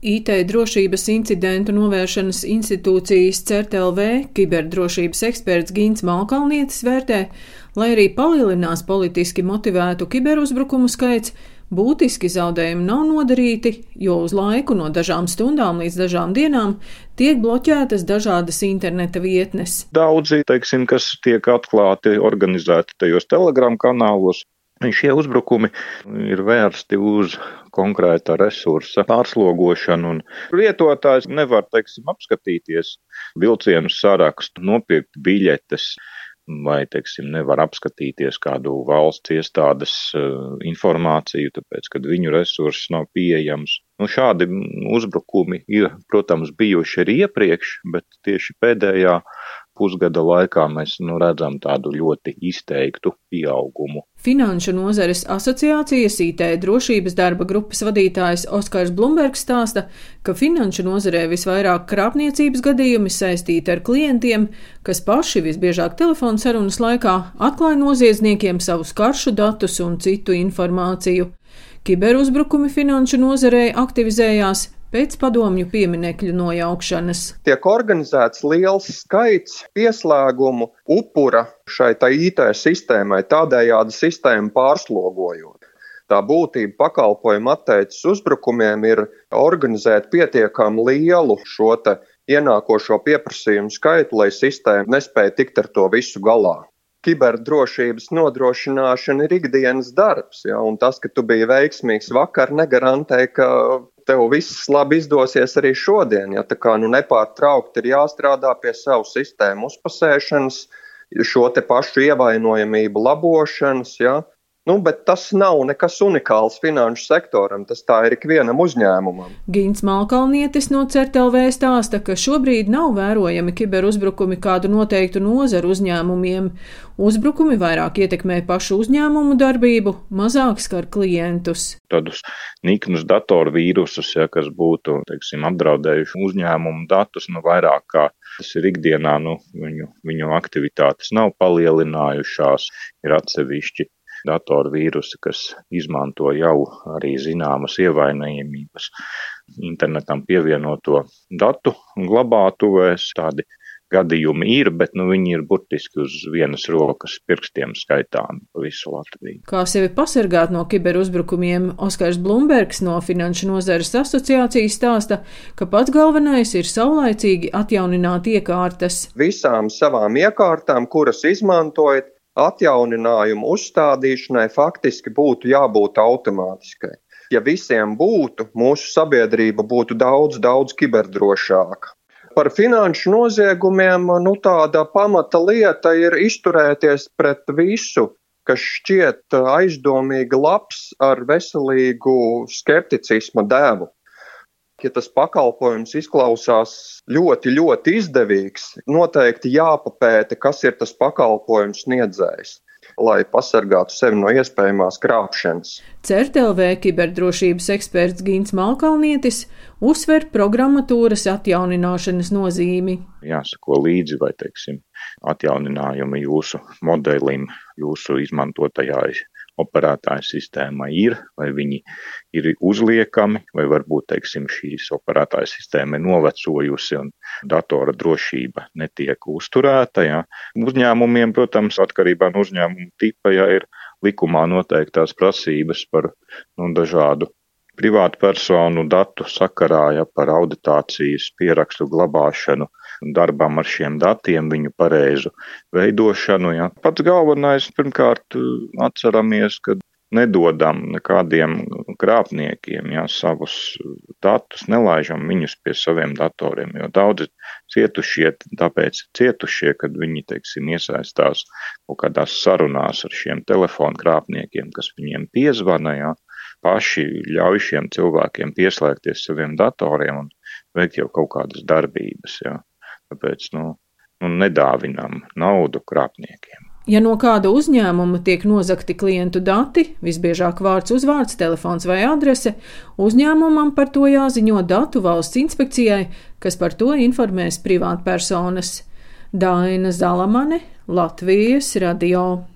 IT drošības incidentu novēršanas institūcijas CERTLV kiberdrošības eksperts Gins Malkalnietis vērtē, lai arī palielinās politiski motivētu kiberuzbrukumu skaits, būtiski zaudējumi nav nodarīti, jo uz laiku no dažām stundām līdz dažām dienām tiek bloķētas dažādas interneta vietnes. Daudzi, teiksim, kas tiek atklāti, organizēti tajos telegram kanālos, Šie uzbrukumi ir vērsti uz konkrēta resursa pārslogošanu, un lietotājs nevar, teiksim, apskatīties vilcienu sarakstu, nopirkt biļetes vai, teiksim, nevar apskatīties kādu valsts iestādes uh, informāciju, tāpēc, kad viņu resurss nav pieejams. Nu, šādi uzbrukumi ir, protams, bijuši arī iepriekš, bet tieši pēdējā pusgada laikā mēs nu, redzam tādu ļoti izteiktu pieaugumu. Finanšu nozares asociācijas IT drošības darba grupas vadītājs Oskars Blumbergs stāsta, ka finanšu nozarē visvairāk krāpniecības gadījumi saistīti ar klientiem, kas paši visbiežāk telefonu sarunas laikā atklāja noziedzniekiem savus karšu datus un citu informāciju. Kiberuzbrukumi finanšu nozarē aktivizējās pēc padomju pieminekļu nojaukšanas. Tiek organizēts liels skaits pieslēgumu upura šai IT sistēmai, tādējādi sistēmu pārslogojot. Tā būtība pakalpojuma atteicis uzbrukumiem ir organizēt pietiekami lielu šo ienākošo pieprasījumu skaitu, lai sistēma nespēja tikt ar to visu galā kiberdrošības nodrošināšana ir ikdienas darbs. Ja? Un tas, ka tu biji veiksmīgs vakar, negarantē, ka tev viss labi izdosies arī šodien. Ja? Tā kā nu, nepārtraukti ir jāstrādā pie savu sistēmu uzpasēšanas, šo te pašu ievainojamību labošanas. Ja? Nu, bet tas nav nekas unikāls finanšu sektoram, tas tā ir ikvienam uzņēmumam. Gins Malkalnietis no CERTLV stāsta, ka šobrīd nav vērojami kiberuzbrukumi kādu noteiktu nozaru uzņēmumiem. Uzbrukumi vairāk ietekmē pašu uzņēmumu darbību, mazāk skar klientus. Tādus niknus datoru vīrusus, ja, kas būtu teiksim, apdraudējuši uzņēmumu datus, nu vairāk kā tas ir ikdienā, nu, viņu, viņu aktivitātes nav palielinājušās, ir atsevišķi datoru vīrusi, kas izmanto jau arī zināmas ievainojamības internetam pievienoto datu glabātuvēs. Tādi gadījumi ir, bet nu, viņi ir burtiski uz vienas rokas pirkstiem skaitāmi pa visu Latviju. Kā sevi pasargāt no kiberuzbrukumiem, Oskars Blumbergs no Finanšu nozares asociācijas stāsta, ka pats galvenais ir saulaicīgi atjaunināt iekārtas. Visām savām iekārtām, kuras izmantojat, atjauninājumu uzstādīšanai faktiski būtu jābūt automātiskai. Ja visiem būtu, mūsu sabiedrība būtu daudz, daudz kiberdrošāka. Par finanšu noziegumiem nu, tāda pamata lieta ir izturēties pret visu, kas šķiet aizdomīgi labs ar veselīgu skepticisma devu ja tas pakalpojums izklausās ļoti, ļoti izdevīgs, noteikti jāpapēta, kas ir tas pakalpojums sniedzējs lai pasargātu sevi no iespējamās krāpšanas. CERTLV kiberdrošības eksperts Gins Malkalnietis uzsver programmatūras atjaunināšanas nozīmi. Jāsako līdzi, vai, teiksim, atjauninājumi jūsu modelim, jūsu izmantotajā operētāja sistēmai ir, vai viņi ir uzliekami, vai varbūt, teiksim, šīs operētāja sistēma ir novecojusi un datora drošība netiek uzturēta. Ja. Uzņēmumiem, protams, atkarībā no uzņēmuma tipa, ja ir likumā noteiktās prasības par nu, dažādu privātu personu datu sakarā, ja par auditācijas pierakstu glabāšanu, darbam ar šiem datiem, viņu pareizu veidošanu. Ja. Pats galvenais, pirmkārt, atceramies, ka nedodam nekādiem krāpniekiem ja, savus datus, nelaižam viņus pie saviem datoriem, jo daudzi cietušie, tāpēc cietušie, kad viņi, teiksim, iesaistās kaut kādās sarunās ar šiem telefonu krāpniekiem, kas viņiem piezvana, ja, paši ļauj šiem cilvēkiem pieslēgties saviem datoriem un veikt jau kaut kādas darbības. Jā. Tāpēc nu, nu, nedāvinām naudu krāpniekiem. Ja no kāda uzņēmuma tiek nozagti klientu dati, visbiežāk vārds, uzvārds, telefons vai adrese, uzņēmumam par to jāziņo datu valsts inspekcijai, kas par to informēs privātpersonas. Daina Zalamane, Latvijas radio.